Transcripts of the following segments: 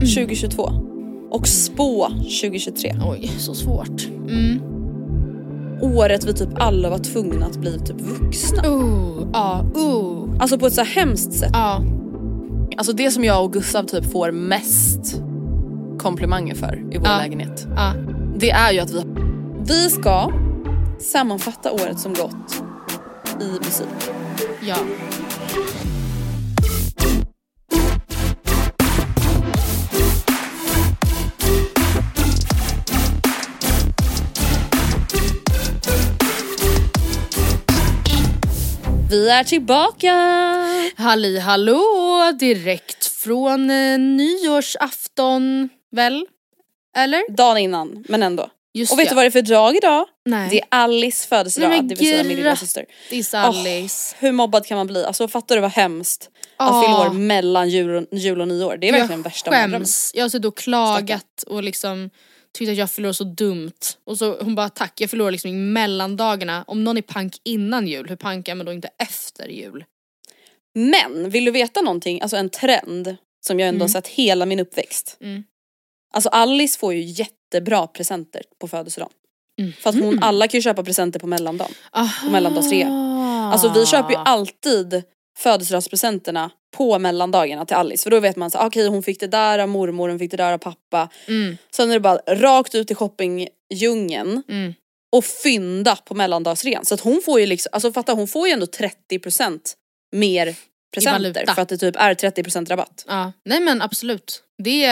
2022 och spå 2023. Oj, så svårt. Året vi typ alla var tvungna att bli typ vuxna. Uh, ja, uh. Alltså på ett så här hemskt sätt. Ja. Alltså det som jag och Gustav typ får mest komplimanger för i vår Ja. lägenhet. Ja. Det är ju att vi, vi ska sammanfatta året som gått i musik. Ja. Vi är tillbaka! Halli hallå, direkt från eh, nyårsafton väl? Eller? Dagen innan, men ändå. Just och vet ja. du vad det är för dag idag? Nej. Det är Alice födelsedag, Nej, men det vill säga min lilla syster. Grattis Alice. Hur mobbad kan man bli? Alltså fattar du vad hemskt? Att Ah. fylla år mellan jul och, jul och nyår. Det är verkligen värsta jag mardrömmen. skäms. Jag har suttit och klagat och liksom tyckt att jag förlorar så dumt. Och så hon bara tack, jag förlorar liksom i mellandagarna. Om någon är pank innan jul, hur pank är man då inte efter jul? Men vill du veta någonting, alltså en trend som jag ändå har sett hela min uppväxt. Mm. Alltså Alice får ju jättebra presenter på födelsedagen. Mm. För att hon, alla kan ju köpa presenter på mellandagen. Aha. mellandagsrea. Alltså vi köper ju alltid födelsedagspresenterna på mellandagarna till Alice. För då vet man så ah, okej hon fick det där av mormor, hon fick det där av pappa. Mm. Sen är det bara rakt ut i shoppingdjungeln Mm. och fynda på mellandagsrean. Så att hon får ju liksom, alltså fatta hon får ju ändå 30% mer presenter för att det typ är 30% rabatt. Ja, nej men absolut. Det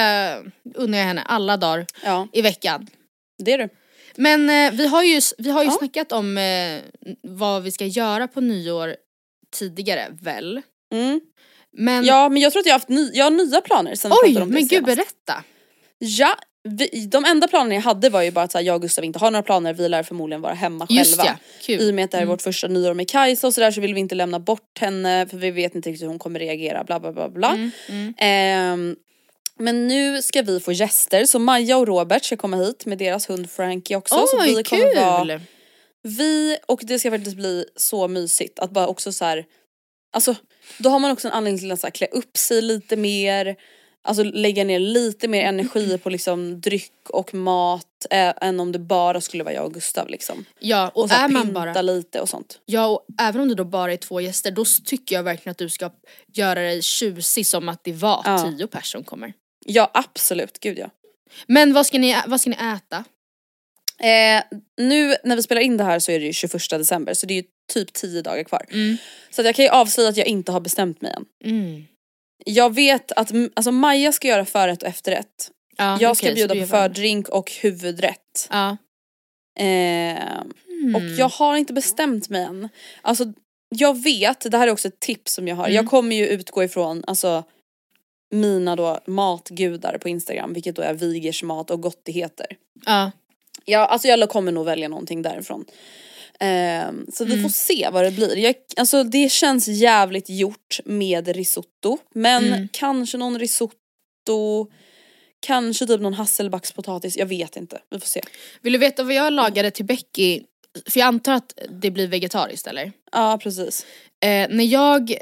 unnar jag henne alla dagar Ja, i veckan. det är du. Men eh, vi har ju, vi har ju Ja. snackat om eh, vad vi ska göra på nyår tidigare väl? Mm. Men Ja men jag tror att jag har haft ny, jag har nya planer sen vi oj, pratade om det men gud senast. berätta. Ja, vi, de enda planerna jag hade var ju bara att så här, jag och Gustav inte har några planer, vi lär förmodligen vara hemma Just själva. ja, kul. I och med att det här är vårt första nyår med Kajsa och sådär så vill vi inte lämna bort henne för vi vet inte riktigt hur hon kommer reagera bla bla bla bla. Mm, mm. Ehm, men nu ska vi få gäster så Maja och Robert ska komma hit med deras hund Frankie också. så Oj, vi kommer vara kul! Vi och det ska faktiskt bli så mysigt att bara också så här. Alltså då har man också en anledning till att så här, klä upp sig lite mer. Alltså lägga ner lite mer energi på liksom dryck och mat eh, än om det bara skulle vara jag och Gustav liksom. Ja, och, Och så här, är man pynta bara, lite och sånt. ja och även om det då bara är två gäster, då tycker jag verkligen att du ska göra dig tjusig som att det var Ja. tio pers som kommer. Ja absolut, gud ja. Men vad ska ni, vad ska ni äta? Eh, nu när vi spelar in det här så är det ju 21 december så det är ju typ 10 dagar kvar. Mm. Så jag kan ju avslöja att jag inte har bestämt mig än. Mm. Jag vet att alltså Maja ska göra förrätt och efterrätt. Ja, jag ska så bjuda på fördrink och huvudrätt. Ja. Eh, Mm. Och jag har inte bestämt mig än. Alltså jag vet, det här är också ett tips som jag har. Mm. Jag kommer ju utgå ifrån alltså mina då matgudar på Instagram vilket då är Vigers mat och gottigheter. Ja. Ja, alltså jag kommer nog välja någonting därifrån. Ehm, så Mm. vi får se vad det blir. Jag, alltså det känns jävligt gjort med risotto. Men Mm. kanske någon risotto, kanske typ någon hasselbackspotatis, jag vet inte. Vi får se. Vill du veta vad jag lagade till Becky för jag antar att det blir vegetariskt eller? Ja precis. Eh, när jag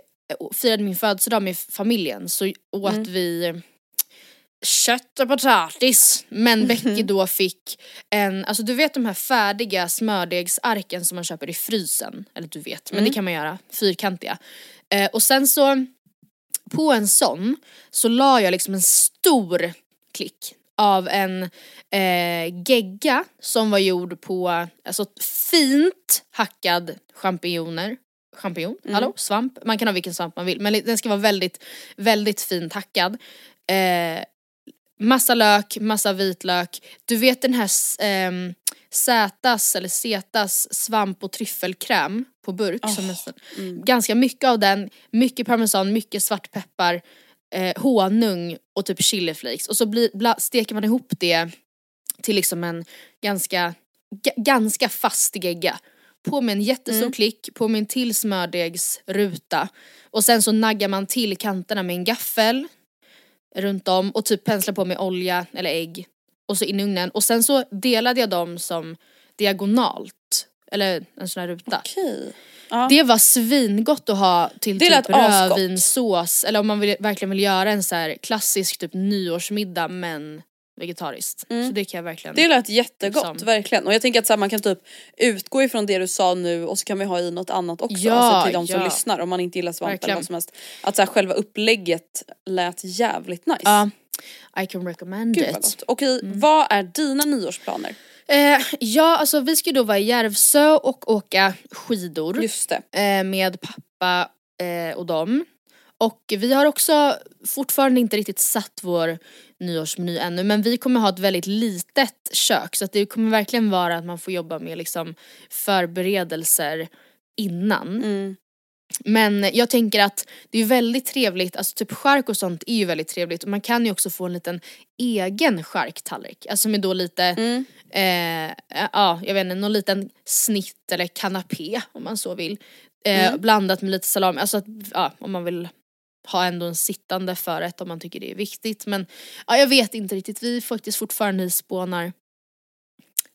firade min födelsedag med familjen så åt Mm. vi kött och potatis. Men Becky då fick en, alltså du vet de här färdiga smördegsarken som man köper i frysen. Eller du vet, men det kan man göra, fyrkantiga. Eh, och sen så på en sån så la jag liksom en stor klick av en eh, gegga som var gjord på alltså fint hackad champinjoner. Champinjon, hallå, svamp. Man kan ha vilken svamp man vill men den ska vara väldigt, väldigt fint hackad. Eh, massa lök, massa vitlök. Du vet den här ehm, Zätas eller Zetas svamp och tryffelkräm på burk. som nästan, Ganska mycket av den, mycket parmesan, mycket svartpeppar, eh, honung och typ chiliflakes. Och så blir, bla, steker man ihop det till liksom en ganska, ga, ganska fast gegga. På med en jättestor klick, på med en till smördegsruta. Och sen så naggar man till kanterna med en gaffel runt om och typ penslar på med olja eller ägg. Och så in i ugnen. Och sen så delade jag dem som diagonalt. Eller en sån här ruta. Okej. Ja. Det var svingott att ha till Det typ rödvinssås eller om man vill, verkligen vill göra en så klassisk typ nyårsmiddag men vegetariskt. Så det kan jag verkligen. Det lät jättegott, Liksom. verkligen. Och jag tänker att så här, man kan typ utgå ifrån det du sa nu och så kan vi ha i något annat också. Ja, alltså till de som ja. lyssnar om man inte gillar svamp eller vad som helst. Att så här, själva upplägget lät jävligt nice. Ja, I can recommend Gud it. Okej, Mm. vad är dina nyårsplaner? Eh, ja alltså vi ska då vara i Järvsö och åka skidor. Just det. eh, med pappa eh, och dem. Och vi har också fortfarande inte riktigt satt vår nyårsmeny ännu men vi kommer ha ett väldigt litet kök så att det kommer verkligen vara att man får jobba med liksom förberedelser innan. Mm. Men jag tänker att det är väldigt trevligt, alltså typ chark och sånt är ju väldigt trevligt och man kan ju också få en liten egen charktallrik. Alltså med då lite, Mm. eh, ja jag vet inte, någon liten snitt eller kanapé om man så vill. Eh, Mm. Blandat med lite salami, alltså att, ja om man vill ha ändå en sittande förrätt om man tycker det är viktigt. Men ja, jag vet inte riktigt, vi är faktiskt fortfarande i spånar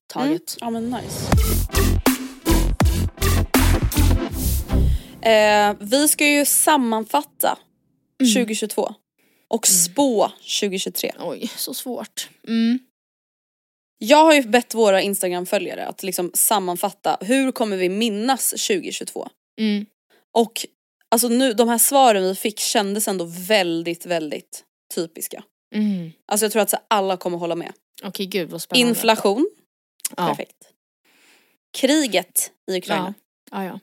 taget. Ja men nice. Eh, vi ska ju sammanfatta Mm. 2022 och spå 2023. Oj, så svårt. Mm. Jag har ju bett våra instagram-följare att liksom sammanfatta hur kommer vi minnas 2022? Mm. Och alltså nu, de här svaren vi fick kändes ändå väldigt, väldigt typiska. Mm. Alltså jag tror att så alla kommer hålla med. Okej gud vad spännande. Inflation, ja. perfekt. Kriget i Ukraina. Ja, ja.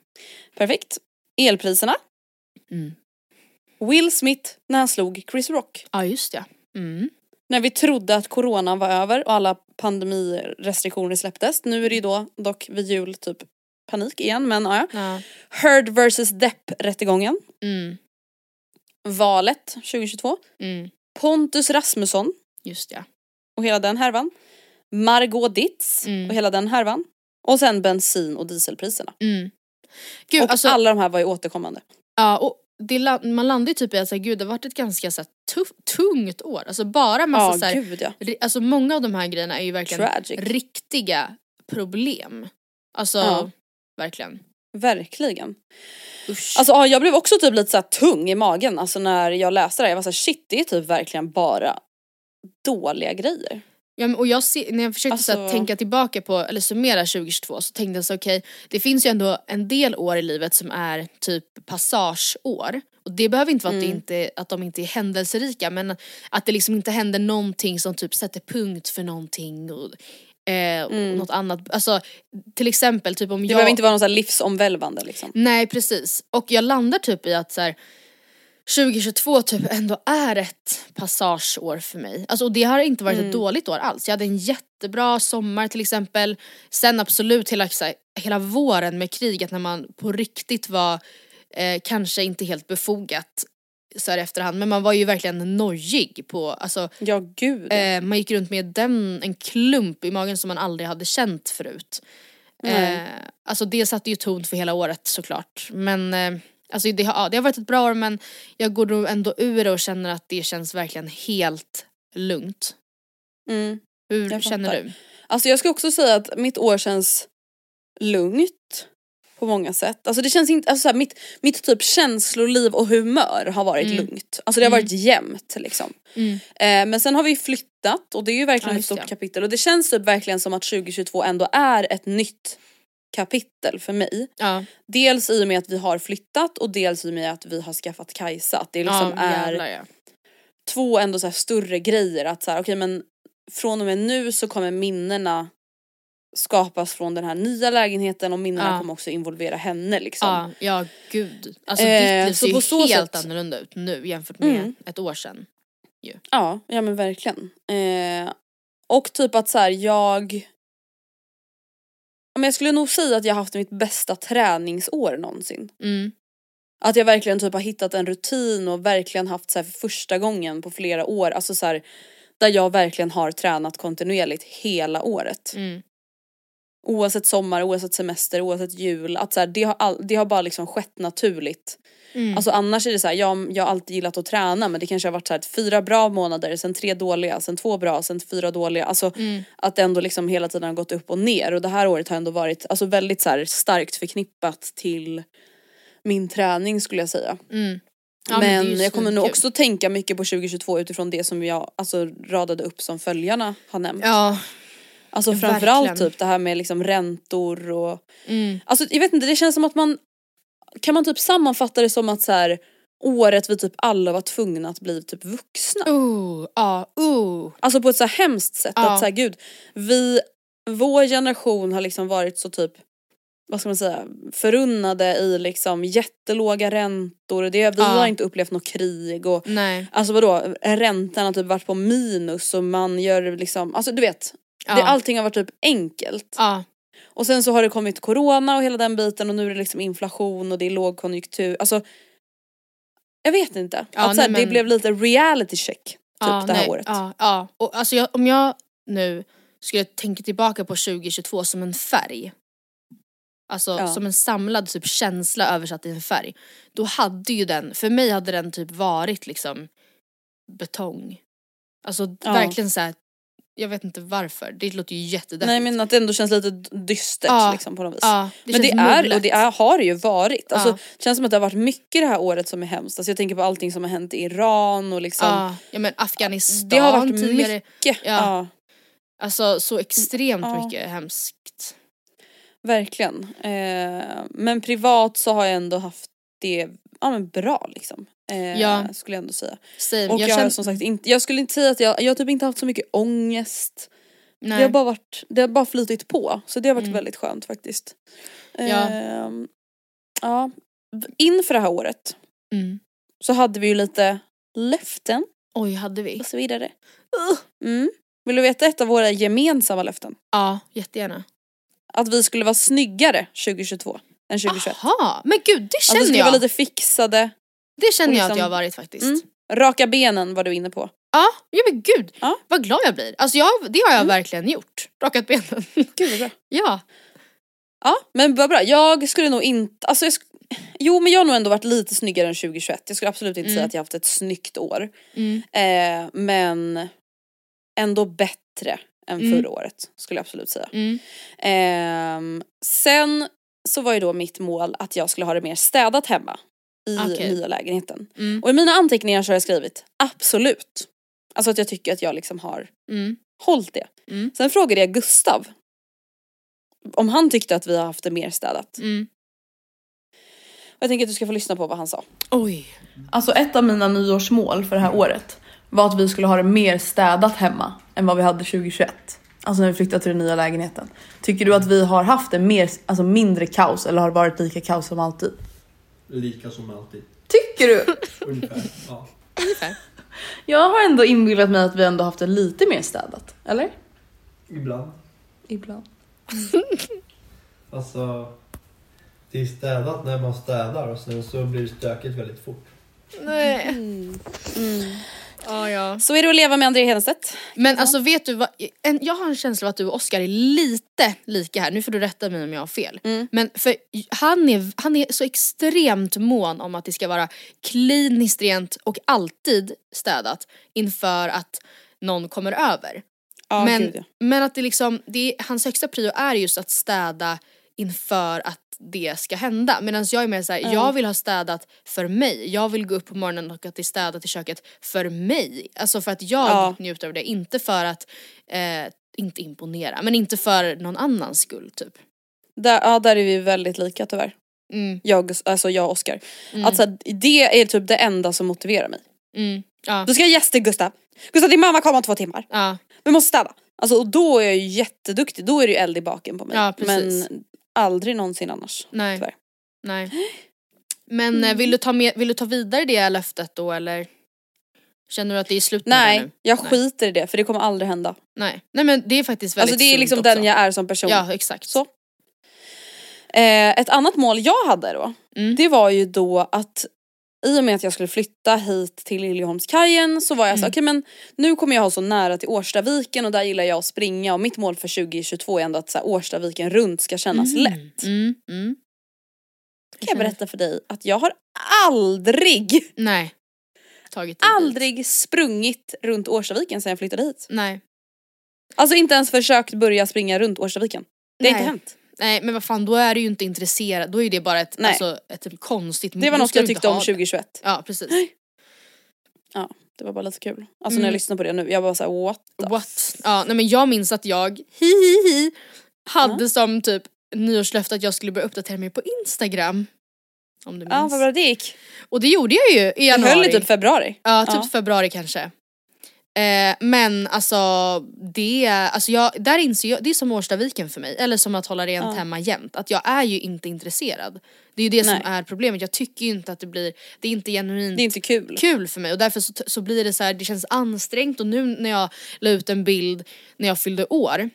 perfekt. Elpriserna, Mm. Will Smith när han slog Chris Rock. ja just det. Mm. När vi trodde att coronan var över och alla pandemirestriktioner släpptes. Nu är det ju då dock vid jul typ panik igen men ja. Ja. Heard vs Depp-rättegången. Mm. Valet 2022. Mm. Pontus Rasmusson Just det. och hela den härvan. Margot Ditz Mm. och hela den härvan. Och sen bensin och dieselpriserna. Mm. Gud, och alltså, alla de här var ju återkommande. ja, och det, man landar ju typ i att säga, gud det har varit ett ganska så här, tuff, tungt år. Alltså bara massa Ja så här, gud ja. alltså många av de här grejerna är ju verkligen Tragic. riktiga problem. Alltså Ja. Verkligen. Verkligen. Usch. Alltså ja, jag blev också typ lite så tung i magen alltså när jag läste det här. Jag var såhär shit det är typ verkligen bara dåliga grejer. Ja, men, och jag ser, när jag försökte så här, Alltså- tänka tillbaka på, eller summera 2022 så tänkte jag så okej, det finns ju ändå en del år i livet som är typ passageår. Och det behöver inte vara att, det Mm. inte, att de inte är händelserika men att det liksom inte händer någonting som typ sätter punkt för någonting och, eh, och något annat. Alltså till exempel typ om Mm. Det jag... behöver inte vara något så livsomvälvande liksom. Nej precis. Och jag landar typ i att så här, 2022 typ ändå är ett passageår för mig. Alltså, och det har inte varit ett dåligt år alls. Jag hade en jättebra sommar till exempel. Sen absolut hela, här, hela våren med kriget när man på riktigt var eh, kanske inte helt befogat så här efterhand men man var ju verkligen nojig på, alltså Ja gud. Eh, man gick runt med den, en klump i magen som man aldrig hade känt förut. Eh, alltså det satte ju ton för hela året såklart. Men eh, alltså det, har, det har varit ett bra år men jag går nog ändå ur det och känner att det känns verkligen helt lugnt. Mm. Hur känner du? Alltså jag ska också säga att mitt år känns lugnt på många sätt. Alltså det känns inte, alltså så här, mitt, mitt typ känsloliv och humör har varit lugnt. Alltså det har varit jämnt liksom. Mm. Eh, men sen har vi flyttat och det är ju verkligen Ja, ett stort det. kapitel och det känns typ verkligen som att 2022 ändå är ett nytt kapitel för mig. Ja, Dels i och med att vi har flyttat och dels i och med att vi har skaffat Kajsa. Att det liksom ja är ja. två ändå så större grejer. Att så här, okej men från och med nu så kommer minnena skapas från den här nya lägenheten och minnena Ja. kommer också involvera henne liksom. Ja, ja gud. Alltså Eh, ditt liv så ser ju helt sätt- annorlunda ut nu jämfört med Mm. ett år sedan. Ja, ja men verkligen. Eh, och typ att så här, jag... Ja, Men jag skulle nog säga att jag haft mitt bästa träningsår någonsin. Mm. Att jag verkligen typ har hittat en rutin och verkligen haft så för första gången på flera år, alltså så här, där jag verkligen har tränat kontinuerligt hela året. Mm. Oavsett sommar, oavsett semester, oavsett jul. Att så här, det, har all, det har bara liksom skett naturligt. Mm. Alltså annars är det så här, jag, jag har alltid gillat att träna men det kanske har varit så här, fyra bra månader, sen tre dåliga, sen två bra, sen fyra dåliga. Alltså Mm. att det ändå liksom hela tiden har gått upp och ner och det här året har ändå varit alltså, väldigt så här, starkt förknippat till min träning skulle jag säga. Mm. Ja, men ju jag kommer nog också tänka mycket på 2022 utifrån det som jag alltså, radade upp som följarna har nämnt. Ja. Alltså ja, framförallt verkligen. typ det här med liksom räntor och Mm. Alltså jag vet inte, det känns som att man kan man typ sammanfatta det som att så här året vi typ alla var tvungna att bli typ vuxna. Uh, ja, uh. Alltså på ett så här hemskt sätt Ja. att så här, gud, vi, vår generation har liksom varit så typ vad ska man säga, förunnade i liksom jättelåga räntor, det, vi Ja. har inte upplevt något krig och Nej. alltså vadå, räntan har typ varit på minus och man gör liksom, alltså du vet, Ja. det, allting har varit typ enkelt. Ja. Och sen så har det kommit corona och hela den biten och nu är det liksom inflation och det är lågkonjunktur. Alltså jag vet inte. Ja, att så här, nej, Det men- blev lite reality check typ ja, det här nej, året. Ja, ja. Och alltså jag, om jag nu skulle tänka tillbaka på 2022 som en färg. Alltså Ja. som en samlad typ känsla översatt i en färg. Då hade ju den, för mig hade den typ varit liksom betong. Alltså verkligen så här. Jag vet inte varför, det låter ju jättedeppigt. Nej men att det ändå känns lite dystert Ja, liksom på något vis. ja, det men det är, och det är, har det ju varit. Alltså, Ja. Det känns som att det har varit mycket det här året som är hemskt. Alltså, jag tänker på allting som har hänt i Iran och liksom. Ja, ja men Afghanistan det har varit tidigare. mycket. Ja. Alltså så extremt mycket hemskt. Verkligen. Eh, men privat så har jag ändå haft det ja, men bra liksom. Eh, Ja. Skulle jag ändå säga. Same. Och jag, jag känner, som sagt inte, jag skulle inte säga att jag, jag har typ inte haft så mycket ångest. nej. Det har bara varit, det har bara flutit på. Så det har varit Mm. väldigt skönt faktiskt. Ja. Ehm, ja. Inför det här året mm. så hade vi ju lite löften Oj, hade vi? och så vidare. Mm. Vill du veta ett av våra gemensamma löften? Ja, jättegärna. Att vi skulle vara snyggare 2022 än 2021. Jaha, men gud det vi känner skulle jag. vara lite fixade. Det känner och jag att liksom- jag har varit faktiskt. Mm. Raka benen var du inne på. Ja, ja men gud Ja. vad glad jag blir. Alltså jag, det har jag Mm. verkligen gjort. Rakat benen. Gud vad bra. ja. Ja men vad bra. Jag skulle nog inte, alltså jag sk- Jo men jag har nog ändå varit lite snyggare än 2021. Jag skulle absolut inte Mm. säga att jag haft ett snyggt år. Mm. Eh, men ändå bättre än Mm. förra året skulle jag absolut säga. Ehm, sen så var ju då mitt mål att jag skulle ha det mer städat hemma i Okej. nya lägenheten. Mm. Och i mina anteckningar så har jag skrivit absolut. Alltså att jag tycker att jag liksom har Mm. hållit det. Mm. Sen frågade jag Gustav om han tyckte att vi har haft det mer städat. Mm. Och jag tänker att du ska få lyssna på vad han sa. Oj. Alltså ett av mina nyårsmål för det här året var att vi skulle ha det mer städat hemma än vad vi hade 2021. Alltså när vi flyttade till den nya lägenheten. Tycker du att vi har haft det mer, alltså mindre kaos eller har det varit lika kaos som alltid? Lika som alltid. Tycker du? Ungefär. Ja. Ungefär. Jag har ändå inbillat mig att vi ändå haft det lite mer städat. Eller? Ibland. Ibland. Alltså. Det är städat när man städar och sen så blir det stökigt väldigt fort. Nej. Ja, ja. Så är det att leva med André Hedenstedt. Men alltså vet du vad, en, jag har en känsla av att du och Oscar är lite lika här, nu får du rätta mig om jag har fel. Mm. Men för han är, han är så extremt mån om att det ska vara kliniskt rent och alltid städat inför att någon kommer över. Ja, men, gud, ja. men att det liksom, det är, hans högsta prio är just att städa inför att det ska hända. Medan jag är mer såhär, jag vill ha städat för mig. Jag vill gå upp på morgonen och att det är städat i köket för mig. Alltså för att jag Ja. njuter av det, inte för att, eh, inte imponera, men inte för någon annans skull typ. Där, ja där är vi väldigt lika tyvärr. Mm, Jag, alltså jag och Oskar. Att så här, det är typ det enda som motiverar mig. mm, ja, Då ska jag gästa Gustav. Gustav din mamma kommer om två timmar. ja, Vi måste städa. Alltså och då är jag ju jätteduktig, då är det ju eld i baken på mig. Ja. Men aldrig någonsin annars. nej, Tyvärr. nej. Men eh, vill, du ta med, vill du ta vidare det löftet då eller? Känner du att det är slut med det Nej, nu? jag Nej. skiter i det för det kommer aldrig hända. Nej. Nej men det är faktiskt väldigt Alltså det är liksom också. den jag är som person. Ja exakt. Så. Eh, ett annat mål jag hade då, Mm. det var ju då att i och med att jag skulle flytta hit till Liljeholmskajen så var jag Mm. så okej men nu kommer jag ha så nära till Årstaviken och där gillar jag att springa och mitt mål för 2022 är ändå att så här, Årstaviken runt ska kännas lätt. Mm, mm. Kan jag berätta för dig att jag har aldrig, Nej. Tagit dig dit. aldrig sprungit runt Årstaviken sedan jag flyttade hit. Nej. Alltså inte ens försökt börja springa runt Årstaviken. Det har Nej. inte hänt. Nej men vad fan då är du ju inte intresserad, då är det bara ett, Nej. alltså, ett typ konstigt Det var något jag du tyckte om ha det. 2021. Ja precis. Ja, det var bara lite kul. Alltså Mm. när jag lyssnar på det nu, jag bara såhär what the What? Ja nej men jag minns att jag, hi hi hi, hade som typ nyårslöfte att jag skulle börja uppdatera mig på Instagram. Om du minns. Ja vad bra det gick. Och det gjorde jag ju i januari. höll i typ februari. Ja, typ Ja. februari kanske. Eh, men alltså det, alltså jag, där inser jag, det är som Årstaviken för mig, eller som att hålla rent Ja. hemma jämt. Att jag är ju inte intresserad. Det är ju det Nej. som är problemet, jag tycker ju inte att det blir, det är inte genuint Det är inte kul. kul för mig och därför så, så blir det så här, det känns ansträngt och nu när jag la ut en bild när jag fyllde år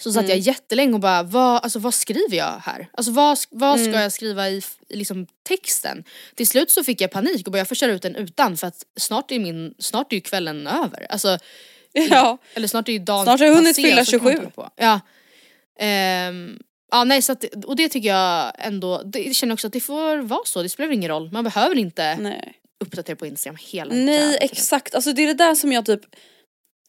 så satt jag Mm. jättelänge och bara, vad, alltså, vad skriver jag här? Alltså vad, vad ska Mm. jag skriva i, i liksom, texten? Till slut så fick jag panik och bara jag får köra ut den utan för att snart är, min, snart är ju kvällen över. Alltså, Ja. eller snart är ju dagen Snart har jag hunnit fylla så kan man 27. hålla På. Ja. Ehm, ja nej så att, och det tycker jag ändå, det, jag känner också att det får vara så, det spelar ingen roll. Man behöver inte Nej. uppdatera på Instagram hela Nej tiden. exakt, alltså det är det där som jag typ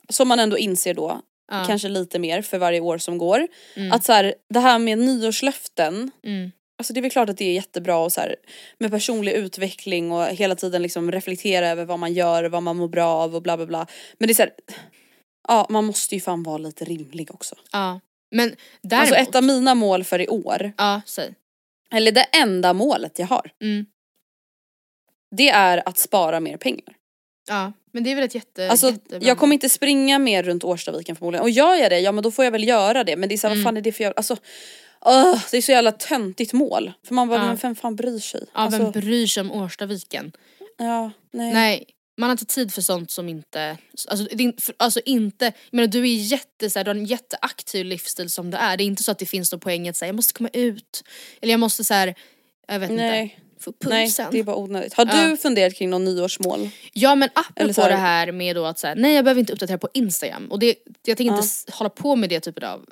som man ändå inser då, Ja. kanske lite mer för varje år som går. Mm. Att så här, det här med nyårslöften, Mm. alltså det är väl klart att det är jättebra och så här, med personlig utveckling och hela tiden liksom reflektera över vad man gör, vad man mår bra av och bla bla bla. Men det är så här, ja man måste ju fan vara lite rimlig också. Ja. Men däremot, Alltså ett av mina mål för i år, ja säg. eller det enda målet jag har, Mm. det är att spara mer pengar. Ja men det är väl ett jätte, Alltså jättebra jag kommer inte springa mer runt Årstaviken förmodligen. Och gör jag det, ja men då får jag väl göra det. Men det är såhär, Mm. vad fan är det för jävla, alltså öh, det är så jävla töntigt mål. För man bara, Ja. men vem fan bryr sig? Ja alltså, vem bryr sig om Årstaviken? ja, nej. Nej, man har inte tid för sånt som inte, alltså, för, alltså inte, jag menar du är jätte, så här, du har en jätteaktiv livsstil som det är. Det är inte så att det finns någon poäng att säga jag måste komma ut. Eller jag måste så här, jag vet Nej. inte, Nej, pulsen. det är bara onödigt. Har Ja. du funderat kring någon nyårsmål? Ja men apropå här- det här med då att säga nej jag behöver inte uppdatera på Instagram och det, jag tänker Ja. inte hålla på med det typen av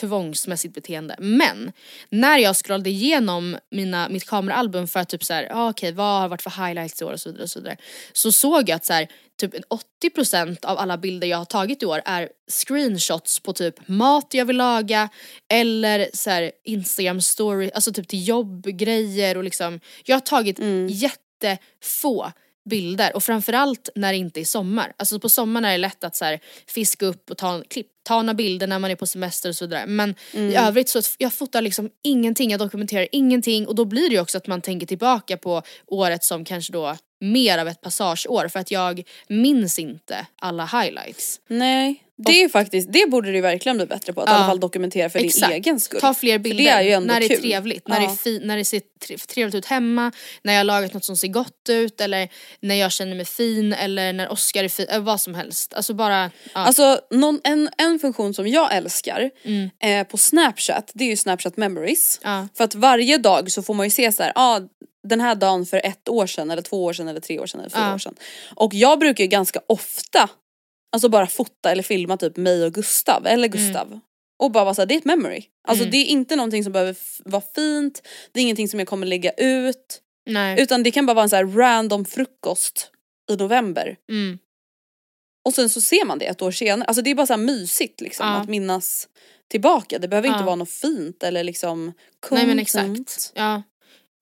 tvångsmässigt beteende. Men när jag scrollade igenom mina, mitt kameraalbum för att typ såhär, ah, okej vad har varit för highlights i år och så vidare och så vidare. Så såg jag att såhär, typ 80% av alla bilder jag har tagit i år är screenshots på typ mat jag vill laga eller såhär Instagram story, alltså typ till jobbgrejer och liksom. Jag har tagit jättefå bilder och framförallt när det inte är sommar. Alltså på sommaren är det lätt att så här, fiska upp och ta, klipp, ta några bilder när man är på semester och så vidare. Men i övrigt så jag fotar liksom ingenting, jag dokumenterar ingenting och då blir det ju också att man tänker tillbaka på året som kanske då mer av ett passageår för att jag minns inte alla highlights. Nej. Det är faktiskt, det borde du verkligen bli bättre på. Att i Ja. alla fall dokumentera för Exakt. din egen skull. Ta fler bilder det är ju ändå när det är trevligt, när, Ja. det är fi- när det ser tre- trevligt ut hemma, när jag har lagat något som ser gott ut eller när jag känner mig fin eller när Oscar är fin, eller vad som helst. Alltså bara, ja. Alltså någon, en, en funktion som jag älskar Mm. eh, på snapchat det är ju snapchat memories. Ja. För att varje dag så får man ju se så här, ah, den här dagen för ett år sedan eller två år sedan eller tre år sedan eller fyra Ja. år sedan. Och jag brukar ju ganska ofta alltså bara fota eller filma typ mig och Gustav eller Gustav. Och bara vara såhär, det är ett memory. Alltså Mm. det är inte någonting som behöver vara fint, det är ingenting som jag kommer lägga ut. nej. Utan det kan bara vara en så random frukost i november. Mm. Och sen så ser man det ett år senare. Alltså det är bara så mysigt liksom Ja. att minnas tillbaka. Det behöver inte Ja. vara något fint eller liksom Nej men exakt. Ja.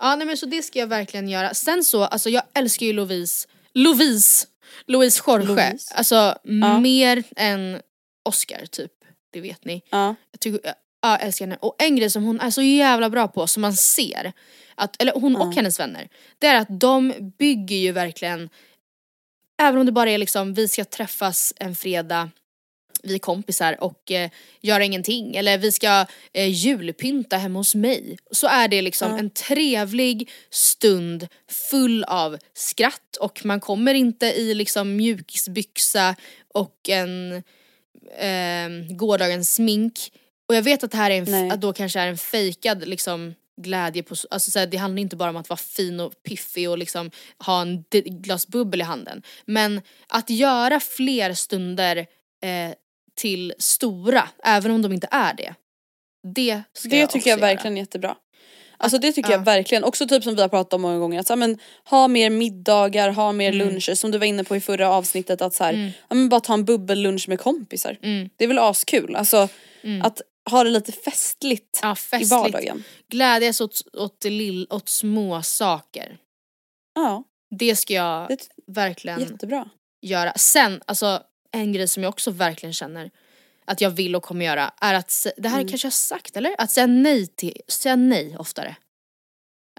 Ja nej men så det ska jag verkligen göra. Sen så, alltså jag älskar ju Lovise, Lovise, Louise Jorge. Louise. Alltså Ja. mer än Oscar typ. Det vet ni. Ja. Jag, tycker, ja, jag älskar henne. Och en grej som hon är så jävla bra på som man ser, att, eller hon och hennes vänner, det är att de bygger ju verkligen, även om det bara är liksom vi ska träffas en fredag vi är kompisar och eh, göra ingenting eller vi ska eh, julpynta hemma hos mig. Så är det liksom en trevlig stund full av skratt och man kommer inte i liksom mjukisbyxa och en eh, gårdagens smink. Och jag vet att det här är en, Nej. att då kanske är en fejkad liksom glädje på, alltså så här, det handlar inte bara om att vara fin och piffig och liksom ha en glas bubbel i handen. Men att göra fler stunder eh, till stora, även om de inte är det. Det ska Det jag tycker jag verkligen är jättebra. Alltså det tycker ja. jag verkligen. Också typ som vi har pratat om många gånger. Att, så, men, ha mer middagar, ha mer Mm. luncher. Som du var inne på i förra avsnittet. Att så här, ja, men bara ta en bubbellunch med kompisar. Mm. Det är väl askul. Alltså att ha det lite festligt, Ja, i festligt. vardagen. Glädjas åt, åt, lill, åt små saker. Ja, Det ska jag det verkligen jättebra. göra. Sen, alltså en grej som jag också verkligen känner att jag vill och kommer göra är att, det här Mm. kanske jag har sagt eller? Att säga nej till, säga nej oftare.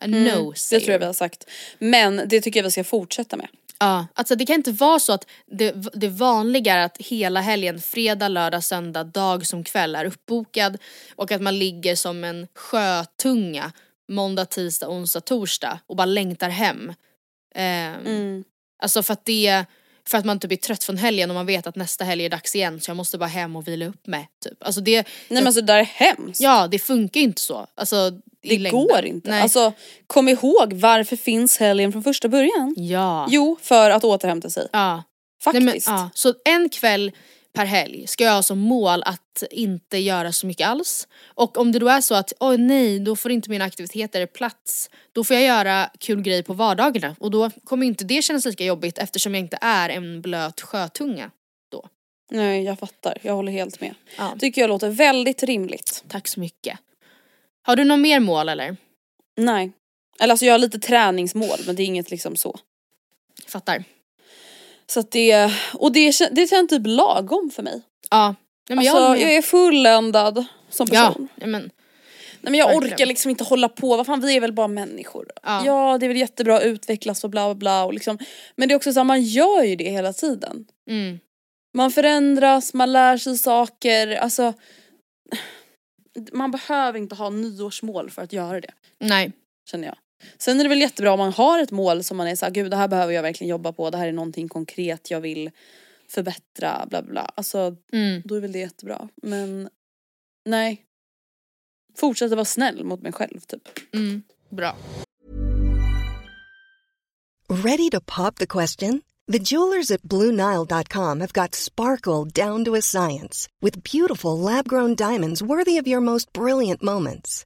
A Mm, no det tror jag vi har sagt. Men det tycker jag vi ska fortsätta med. Ja, alltså det kan inte vara så att det, det vanliga är att hela helgen, fredag, lördag, söndag, dag som kväll är uppbokad och att man ligger som en sjötunga måndag, tisdag, onsdag, torsdag och bara längtar hem. Ehm, Mm. Alltså för att det, för att man typ är trött från helgen och man vet att nästa helg är dags igen så jag måste bara hem och vila upp mig. Typ. Alltså det, Nej men alltså det där är hemskt. ja det funkar ju inte så. Alltså, det längden. går inte. Nej. Alltså kom ihåg varför finns helgen från första början? ja. Jo, för att återhämta sig. ja. Faktiskt. Nej, men, ja. Så en kväll per helg ska jag ha som mål att inte göra så mycket alls. Och om det då är så att, oj nej, då får inte mina aktiviteter plats. Då får jag göra kul grejer på vardagarna och då kommer inte det kännas lika jobbigt eftersom jag inte är en blöt sjötunga. Nej jag fattar, jag håller helt med. Ja. Tycker jag låter väldigt rimligt. Tack så mycket. Har du något mer mål eller? Nej. Eller alltså jag har lite träningsmål men det är inget liksom så. Fattar. Så att det, och det, det känns typ lagom för mig. Ja. Nej, men alltså, jag, jag, är fulländad som person. ja, men, Nej, men jag orkar liksom inte hålla på, vad fan vi är väl bara människor. Ja. Ja, det är väl jättebra att utvecklas och bla bla bla och liksom. Men det är också så här, man gör ju det hela tiden. mm. Man förändras, man lär sig saker, alltså. Man behöver inte ha nyårsmål för att göra det, Nej. känner jag. Sen är det väl jättebra om man har ett mål som man är såhär, gud det här behöver jag verkligen jobba på, det här är någonting konkret jag vill förbättra, bla bla bla. Alltså Mm. då är väl det jättebra. Men nej. Fortsätta vara snäll mot mig själv typ. Mm. Bra. Ready to pop the question? The jewelers at BlueNile.com have got sparkle down to a science with beautiful lab grown diamonds worthy of your most brilliant moments.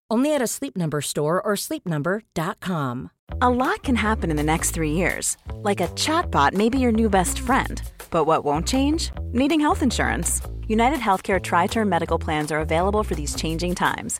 Only at a Sleep Number store or sleepnumber.com. A lot can happen in the next three years. Like a chatbot may be your new best friend. But what won't change? Needing health insurance. United Healthcare Tri Term Medical Plans are available for these changing times.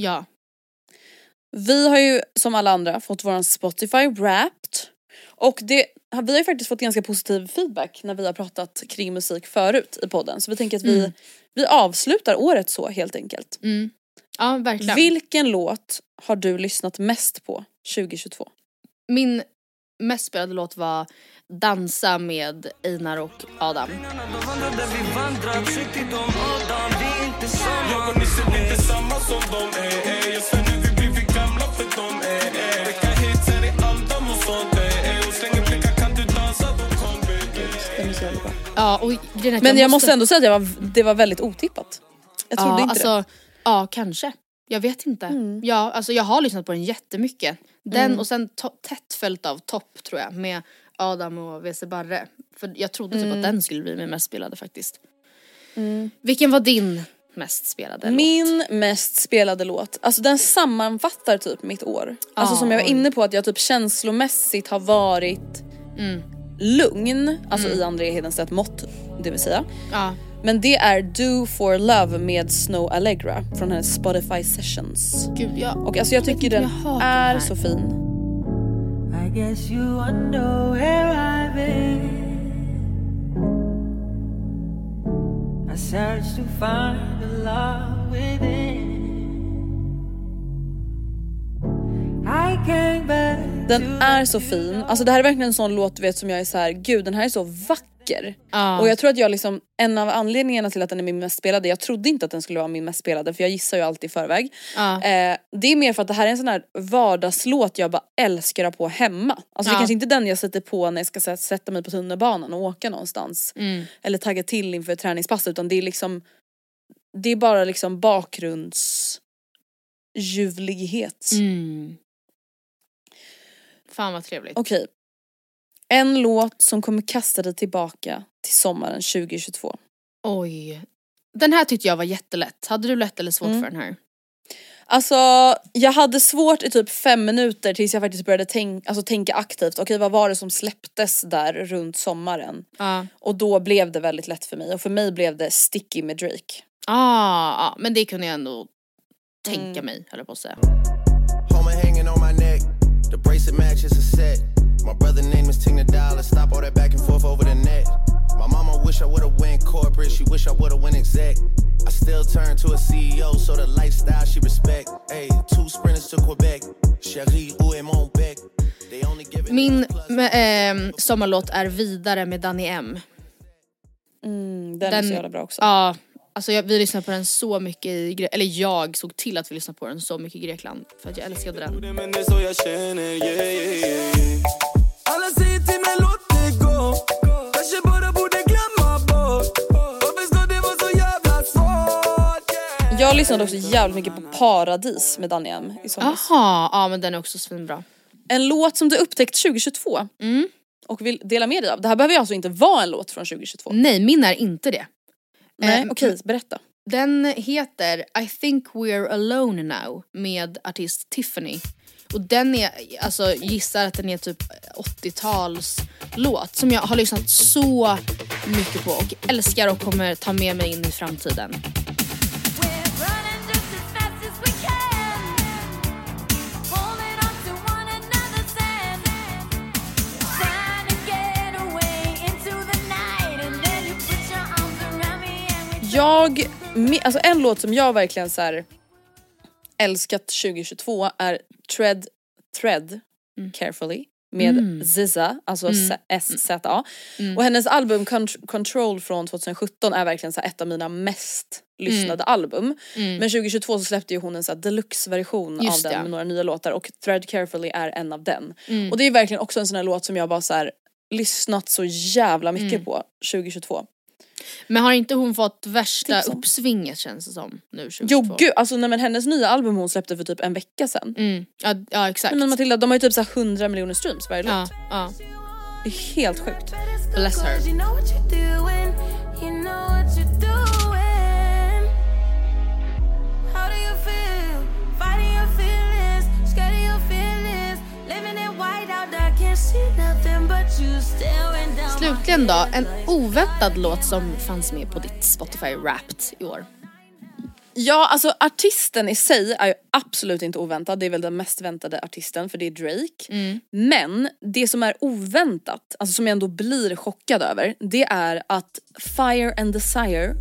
Ja. Vi har ju som alla andra fått våran Spotify Wrapped. Och det, vi har ju faktiskt fått ganska positiv feedback när vi har pratat kring musik förut i podden. Så vi tänker att vi, Mm. vi avslutar året så helt enkelt. Mm. Ja verkligen. Vilken låt har du lyssnat mest på 2022? Min mest spelade låt var Dansa med Einar och Adam. Ja, och Men jag måste ändå säga att jag var, det var väldigt otippat. Jag trodde ja, inte alltså, Ja, kanske. Jag vet inte. Mm. Ja, alltså, jag har lyssnat på den jättemycket. Den och sen tätt följt av Topp tror jag med Adam och WC Barre. För jag trodde typ Mm. att den skulle bli min mest spelade faktiskt. Vilken var din mest spelade. Min mest spelade låt, alltså den sammanfattar typ mitt år. Alltså Ja, som jag var inne på att jag typ känslomässigt har varit Mm. lugn, alltså i André Hedenstedt mått det vill säga. låt? Men det är Do for Love med Snow Allegra från hennes Spotify sessions. Gud, jag, Och alltså jag vet tycker den jag den är här. så fin. I guess you wonder where I've been. I searched to find the love within. Den är så fin, alltså det här är verkligen en sån låt du vet som jag är så här, gud den här är så vacker. Ja. Och jag tror att jag liksom, en av anledningarna till att den är min mest spelade, jag trodde inte att den skulle vara min mest spelade för jag gissar ju alltid i förväg. Ja. Eh, det är mer för att det här är en sån här vardagslåt jag bara älskar att på hemma. Alltså det är Ja. kanske inte den jag sätter på när jag ska här, sätta mig på tunnelbanan och åka någonstans. Mm. Eller tagga till inför träningspass utan det är liksom Det är bara liksom bakgrundsljuvlighet. Mm. Fan vad trevligt. Okej. En låt som kommer kasta dig tillbaka till sommaren 2022. Oj. Den här tyckte jag var jättelätt. Hade du lätt eller svårt Mm. för den här? Alltså jag hade svårt i typ fem minuter tills jag faktiskt började tänk, alltså, tänka aktivt. Okej vad var det som släpptes där runt sommaren? Ja. Och då blev det väldigt lätt för mig. Och för mig blev det Sticky med Drake. Ah, ah, men det kunde jag ändå tänka Mm. mig höll jag på att säga. My brother name is the Dollar. Stop all that back and forth over the net. My mama wish I would've went corporate. She wish I would've went exec. I still turn to a CEO, so the lifestyle she respect. Hey, two sprinters to Quebec. Cherie, où est mon bec? They only give it Min ehm, sommarlåt är Vidare med Danny M. Mm, den, är så jävla bra också. Ja, alltså jag, vi lyssnade på den så mycket i Gre- eller jag såg till att vi lyssnade på den så mycket i Grekland för att jag älskade den. Alla säger till mig låt det gå Kanske bara borde glömma bort Varför ska det vara så jävla svårt? Yeah. Jag lyssnade också jävligt mycket på Paradis med Danny M i somras. Jaha, ja men den är också svinbra. En låt som du upptäckt 2022 Mm. och vill dela med dig av. Det här behöver ju alltså inte vara en låt från 2022. Nej, min är inte det. Nej, Eh, okej, berätta. Den heter I think we're alone now med artist Tiffany. Och den är, alltså gissar att den är typ 80-tals låt som jag har lyssnat så mycket på och älskar och kommer ta med mig in i framtiden. Jag, alltså en låt som jag verkligen så här älskat 2022 är Tread, Tread Carefully med Mm. SZA, alltså Mm. SZA. Mm. Och hennes album Contr- Control från 2017 är verkligen så ett av mina mest lyssnade album. Mm. Men 2022 så släppte ju hon en så deluxe-version av den med några nya låtar och Thread Carefully är en av den. Mm. Och det är verkligen också en sån här låt som jag bara så här lyssnat så jävla mycket Mm. på 2022. Men har inte hon fått värsta om. uppsvinget känns det som nu 2022? Jo gud, alltså nej, men hennes nya album hon släppte för typ en vecka sedan. Mm. Ja, ja exakt. Men Matilda, de har ju typ så här 100 miljoner streams varje Ja, låt. ja. Det är helt sjukt. Bless her. Slutligen då, en oväntad låt som fanns med på ditt Spotify Wrapped i år. Ja alltså artisten i sig är ju absolut inte oväntad, det är väl den mest väntade artisten för det är Drake. Men det som är oväntat, alltså som jag ändå blir chockad över, det är att Fire and Desire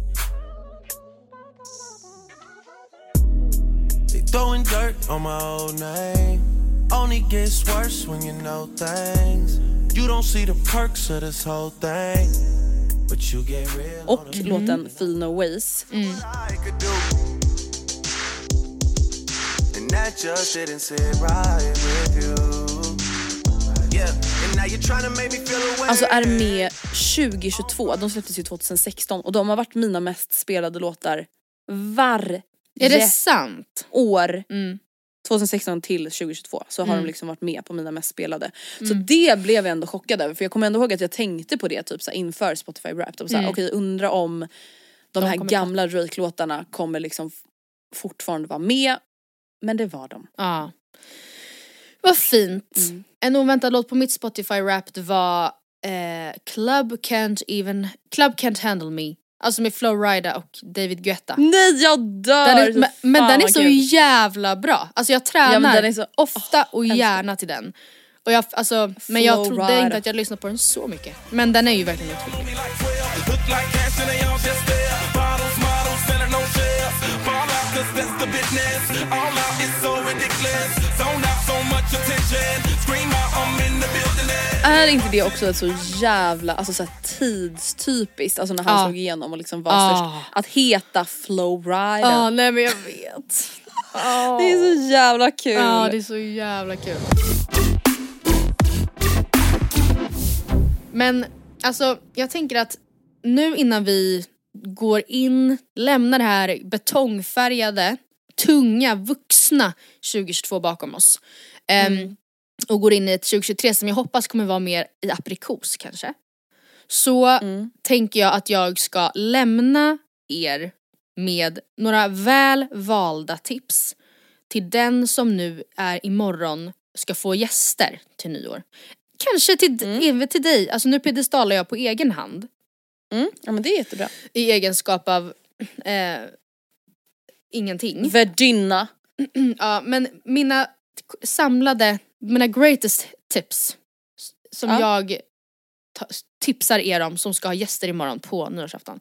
They throwing dirt on my old name. Only gets worse when you know things. You don't see the perks of this whole thing. But you get real. och låten Feel No Ways. Do. And that just didn't sit right with you. Yeah. Alltså är med 2022, de släpptes ju 2016 och de har varit mina mest spelade låtar varje Är det sant? år. Mm. 2016 till 2022 så har Mm. de liksom varit med på mina mest spelade. Så det blev jag ändå chockad över för jag kommer ändå ihåg att jag tänkte på det typ så här, inför Spotify Wrapped. Mm. Okej undra om de, De här gamla Drake-låtarna kommer liksom fortfarande vara med. Men det var de. Ja. Vad fint. Mm. En oväntad låt på mitt Spotify Wrapped var eh, Club Can't Even, Club Can't Handle Me. Alltså med Flowrida och David Guetta. Nej jag dör! Den är, men men den är så kul. jävla bra. Alltså jag tränar Ja, men den är så- ofta och älskar. gärna till den. Och jag, alltså, men jag trodde inte att jag lyssnade på den så mycket. Men den är ju verkligen otrolig. Look Är inte det också ett så jävla alltså så tidstypiskt, alltså när han Ja. slog igenom och liksom var Ja. störst. Att heta Flowrida. Ja, nej men jag vet. Det är så jävla kul. Ja, det är så jävla kul. Men alltså, jag tänker att nu innan vi går in, lämnar det här betongfärgade, tunga, vuxna 2022 bakom oss. ehm, och går in i ett 2023 som jag hoppas kommer vara mer i aprikos kanske. Så tänker jag att jag ska lämna er med några väl valda tips till den som nu är imorgon ska få gäster till nyår. Kanske till, även till dig, alltså nu piedestalar jag på egen hand Mm. Ja men det är jättebra. i egenskap av eh, ingenting. Värdinna. Ja, men mina samlade, mina greatest tips som Ja. jag tipsar er om som ska ha gäster imorgon på nyårsafton.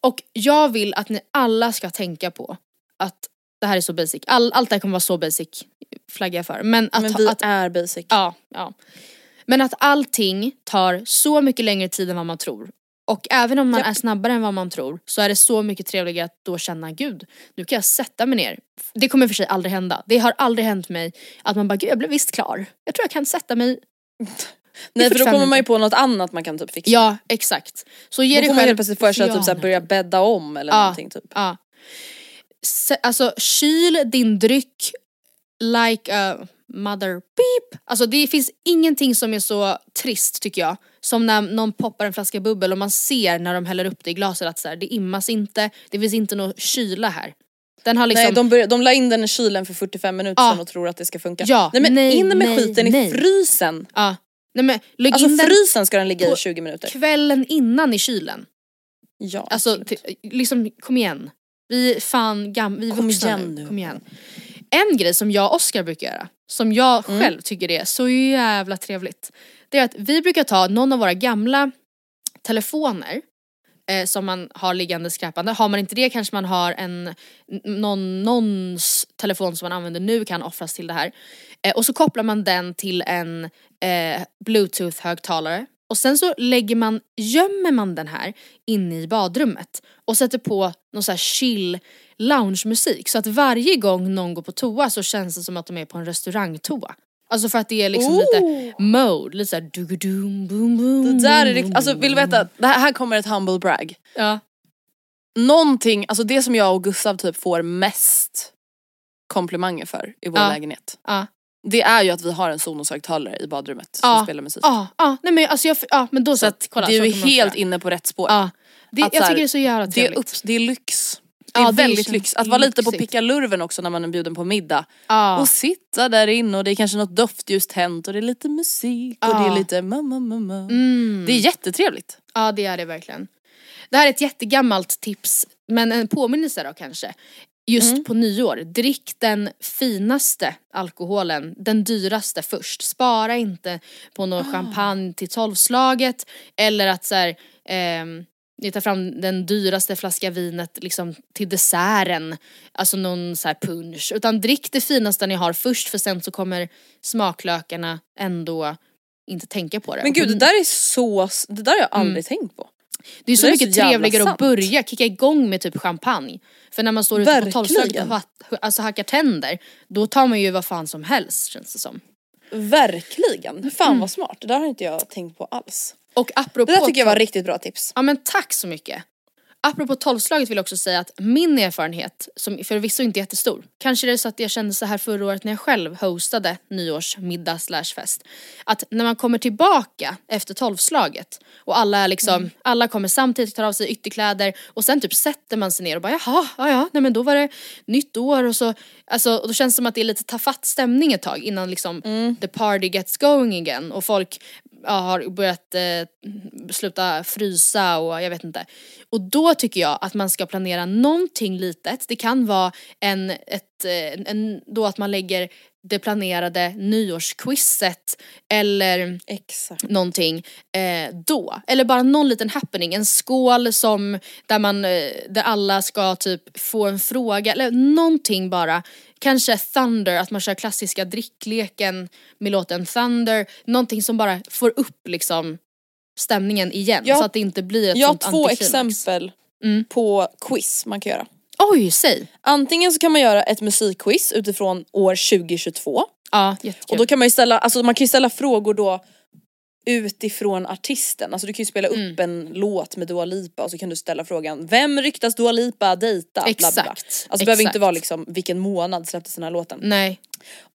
Och jag vill att ni alla ska tänka på att det här är så basic, All, allt det här kommer vara så basic, flaggar jag för. Men att, Men vi att är basic. Ja, ja. Men att allting tar så mycket längre tid än vad man tror. Och även om man Japp. är snabbare än vad man tror så är det så mycket trevligare att då känna gud, nu kan jag sätta mig ner. Det kommer för sig aldrig hända. Det har aldrig hänt mig att man bara gud jag blev visst klar. Jag tror jag kan sätta mig. Nej för då 45 kommer man ju på något annat man kan typ fixa. Ja exakt. Så ge Då dig får man helt plötsligt för sig att typ så här Ja. börja bädda om eller Ja. någonting typ. Ja. Se, alltså kyl din dryck like a mother beep. Alltså det finns ingenting som är så trist tycker jag. Som när någon poppar en flaska bubbel och man ser när de häller upp det i glaset att så här, det immas inte, det finns inte någon kyla här. Den har liksom... Nej de, börjar, de la in den i kylen för 45 minuter Ja. sedan och tror att det ska funka. Ja, nej men nej, in med nej, skiten nej. i frysen. ja. Nej men lägg Alltså in frysen ska den ligga i 20 minuter. kvällen innan i kylen. Ja, Alltså liksom kom igen. Vi är fan gam- vi är Kom vuxna igen nu. nu. Kom igen. En grej som jag och Oskar brukar göra, som jag Mm. själv tycker är så jävla trevligt. Det är att vi brukar ta någon av våra gamla telefoner eh, som man har liggande skräpande. Har man inte det kanske man har en någon, någons telefon som man använder nu kan offras till det här. Eh, och så kopplar man den till en eh, bluetooth högtalare och sen så lägger man, gömmer man den här inne i badrummet och sätter på någon så här chill loungemusik så att varje gång någon går på toa så känns det som att de är på en restaurangtoa. Alltså för att det är liksom lite mode, lite såhär dugudoom boom boom. Det där är riktigt, alltså vill du veta, det här, här kommer ett humble brag. Ja. Någonting, alltså det som jag och Gustav typ får mest komplimanger för i vår Ja. lägenhet. Ja. Det är ju att vi har en Sonos-högtalare i badrummet Ja. som spelar musik. Ja, ja, nej men alltså jag, ja men då så, Så att kolla, du är helt inne på rätt spår. Ja. Det, Att jag tycker det är så jävla det, är trevligt. upp, det är lyx. Det är Ja, det väldigt känns lyx. Att vara lite på pickalurven också när man är bjuden på middag. Ja. Och sitta där inne och det är kanske något doftljus tänt och det är lite musik och det Ja. är lite mamma mamma. Mm. Det är jättetrevligt. Ja det är det verkligen. Det här är ett jättegammalt tips, men en påminnelse då kanske. Just Mm. på nyår, drick den finaste alkoholen, den dyraste först. Spara inte på någon Ah. champagne till tolvslaget eller att så här, ehm, ni tar fram den dyraste flaska vinet liksom till desserten, alltså någon så här punch. Utan drick det finaste ni har först för sen så kommer smaklökarna ändå inte tänka på det. Men gud det där är så, det där har jag aldrig Mm. tänkt på. Det är så Det är mycket så trevligare sant. att börja, kicka igång med typ champagne. För när man står ute på tolvslaget och alltså hackar tänder, då tar man ju vad fan som helst känns det som. Verkligen, fan Mm. vad smart. Det där har inte jag tänkt på alls. Och apropå Det där tycker jag var riktigt bra tips. Ja men tack så mycket. Apropå tolvslaget vill jag också säga att min erfarenhet, som förvisso inte är jättestor, kanske är det så att jag kände så här förra året när jag själv hostade nyårsmiddag slash fest. Att när man kommer tillbaka efter tolvslaget och alla är liksom, alla kommer samtidigt, tar av sig ytterkläder och sen typ sätter man sig ner och bara jaha, ja ja, nej men då var det nytt år och så, alltså och då känns det som att det är lite tafatt stämning ett tag innan liksom the party gets going again och folk ja, har börjat eh, sluta frysa och jag vet inte. Och då tycker jag att man ska planera någonting litet. Det kan vara en, ett, eh, en, då att man lägger det planerade nyårsquizet eller Exakt. någonting eh, då. Eller bara någon liten happening, en skål som där man, eh, där alla ska typ få en fråga eller någonting bara. Kanske Thunder, att man kör klassiska drickleken med låten Thunder. Någonting som bara får upp liksom stämningen igen Ja. så att det inte blir ett Jag har två antiklimax. exempel Mm. på quiz man kan göra. Oj, säg! Antingen så kan man göra ett musikquiz utifrån år 2022 Ja, jättekul. och då kan man ju ställa, alltså man kan ju ställa frågor då utifrån artisten. Alltså du kan ju spela Mm. upp en låt med Dua Lipa och så kan du ställa frågan Vem ryktas Dua Lipa dejta? Bla, bla, bla. Exakt, Alltså det behöver inte exakt. vara liksom vilken månad släpptes den här låten. Nej.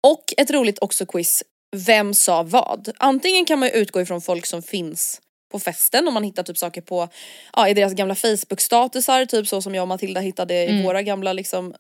Och ett roligt också quiz, Vem sa vad? Antingen kan man utgå ifrån folk som finns på festen om man hittar typ saker på, ja i deras gamla Facebook-statusar typ så som jag och Matilda hittade i våra gamla liksom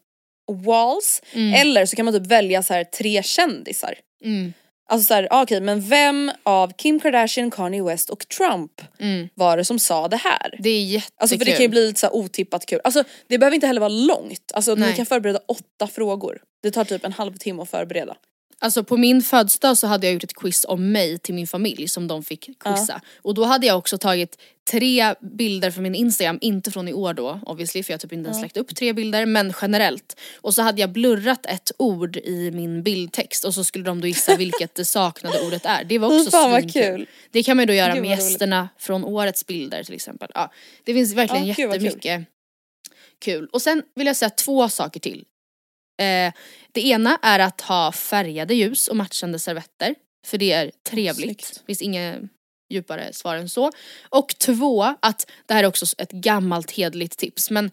walls. Eller så kan man typ välja så här tre kändisar. Mm. Alltså såhär, ah, okej men vem av Kim Kardashian, Kanye West och Trump Mm. var det som sa det här? Det är jättekul. Alltså för det kan ju bli lite så otippat kul. Alltså det behöver inte heller vara långt. Alltså ni Nej. kan förbereda åtta frågor. Det tar typ en halvtimme att förbereda. Alltså på min födelsedag så hade jag gjort ett quiz om mig till min familj som de fick quizza. Och då hade jag också tagit tre bilder från min Instagram, inte från i år då obviously för jag har typ inte ens lagt upp tre bilder men generellt. Och så hade jag blurrat ett ord i min bildtext och så skulle de då gissa vilket det saknade ordet är. Det var också Fan, vad kul. Det kan man ju då göra med gästerna från årets bilder till exempel. Ja, det finns verkligen Ja, vad kul. jättemycket kul. Och sen vill jag säga två saker till. Eh, det ena är att ha färgade ljus och matchande servetter. För det är trevligt. snyggt. finns inget djupare svar än så. Och två, att det här är också ett gammalt hedligt tips men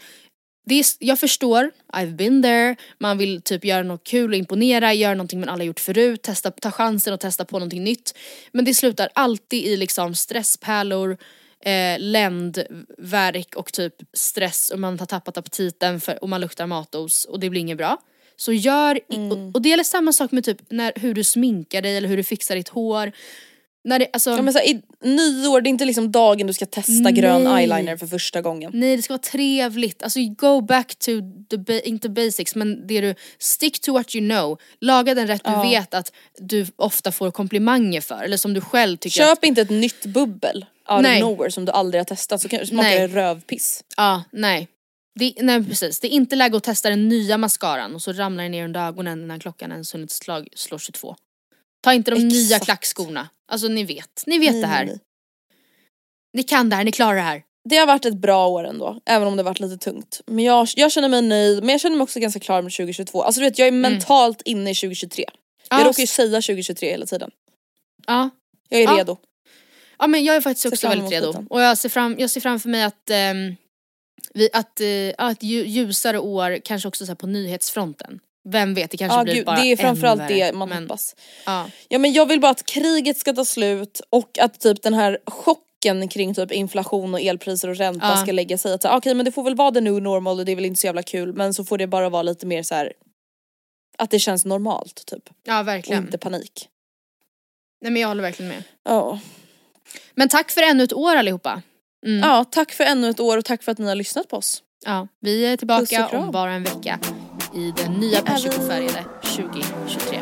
det är, jag förstår, I've been there, man vill typ göra något kul och imponera, göra någonting man aldrig gjort förut, testa, ta chansen och testa på någonting nytt. Men det slutar alltid i liksom stresspärlor, eh, ländvärk och typ stress och man har tappat aptiten för, och man luktar matos och det blir inget bra. Så gör, i- och, och det gäller samma sak med typ när, hur du sminkar dig eller hur du fixar ditt hår. När det, alltså, Ja, men så här, i, nyår, det är inte liksom dagen du ska testa grön Nej. eyeliner för första gången. Nej det ska vara trevligt, alltså go back to the, inte basics men det du, stick to what you know. Laga den rätt Ja. du vet att du ofta får komplimanger för eller som du själv tycker att, Köp inte ett nytt bubbel out Nej. of nowhere som du aldrig har testat så kan- smakar det rövpiss. Ja, nej. Det, nej precis, det är inte läge att testa den nya mascaran och så ramlar den ner under ögonen innan klockan ens hunnit slag, slå 22. Ta inte de nya Exakt. klackskorna. Alltså ni vet, ni vet Nej, det här. nej. Ni kan det här, ni klarar det här. Det har varit ett bra år ändå, även om det har varit lite tungt. Men jag, jag känner mig nöjd, men jag känner mig också ganska klar med 2022. Alltså du vet jag är Mm. mentalt inne i 2023. Jag Ja, råkar ju säga 2023 hela tiden. Ja. Jag är Ja. redo. Ja men jag är faktiskt också väldigt redo. Och jag ser fram, jag ser framför mig att, ehm, vi, att, eh, lju- ljusare år kanske också så på nyhetsfronten. Vem vet, det kanske Ja, blir gud, bara det är framförallt ännu det värre. man men, hoppas. Ja. Ja men jag vill bara att kriget ska ta slut och att typ den här chocken kring typ inflation och elpriser och ränta Ja. ska lägga sig. Att okej men det får väl vara the new normal och det är väl inte så jävla kul men så får det bara vara lite mer så här att det känns normalt typ. ja Och verkligen. inte panik. Nej men jag håller verkligen med. Ja. Men tack för ännu ett år allihopa. Mm. ja, tack för ännu ett år och tack för att ni har lyssnat på oss. Ja, vi är tillbaka om bara en vecka i den nya. Persikofärgade 2023.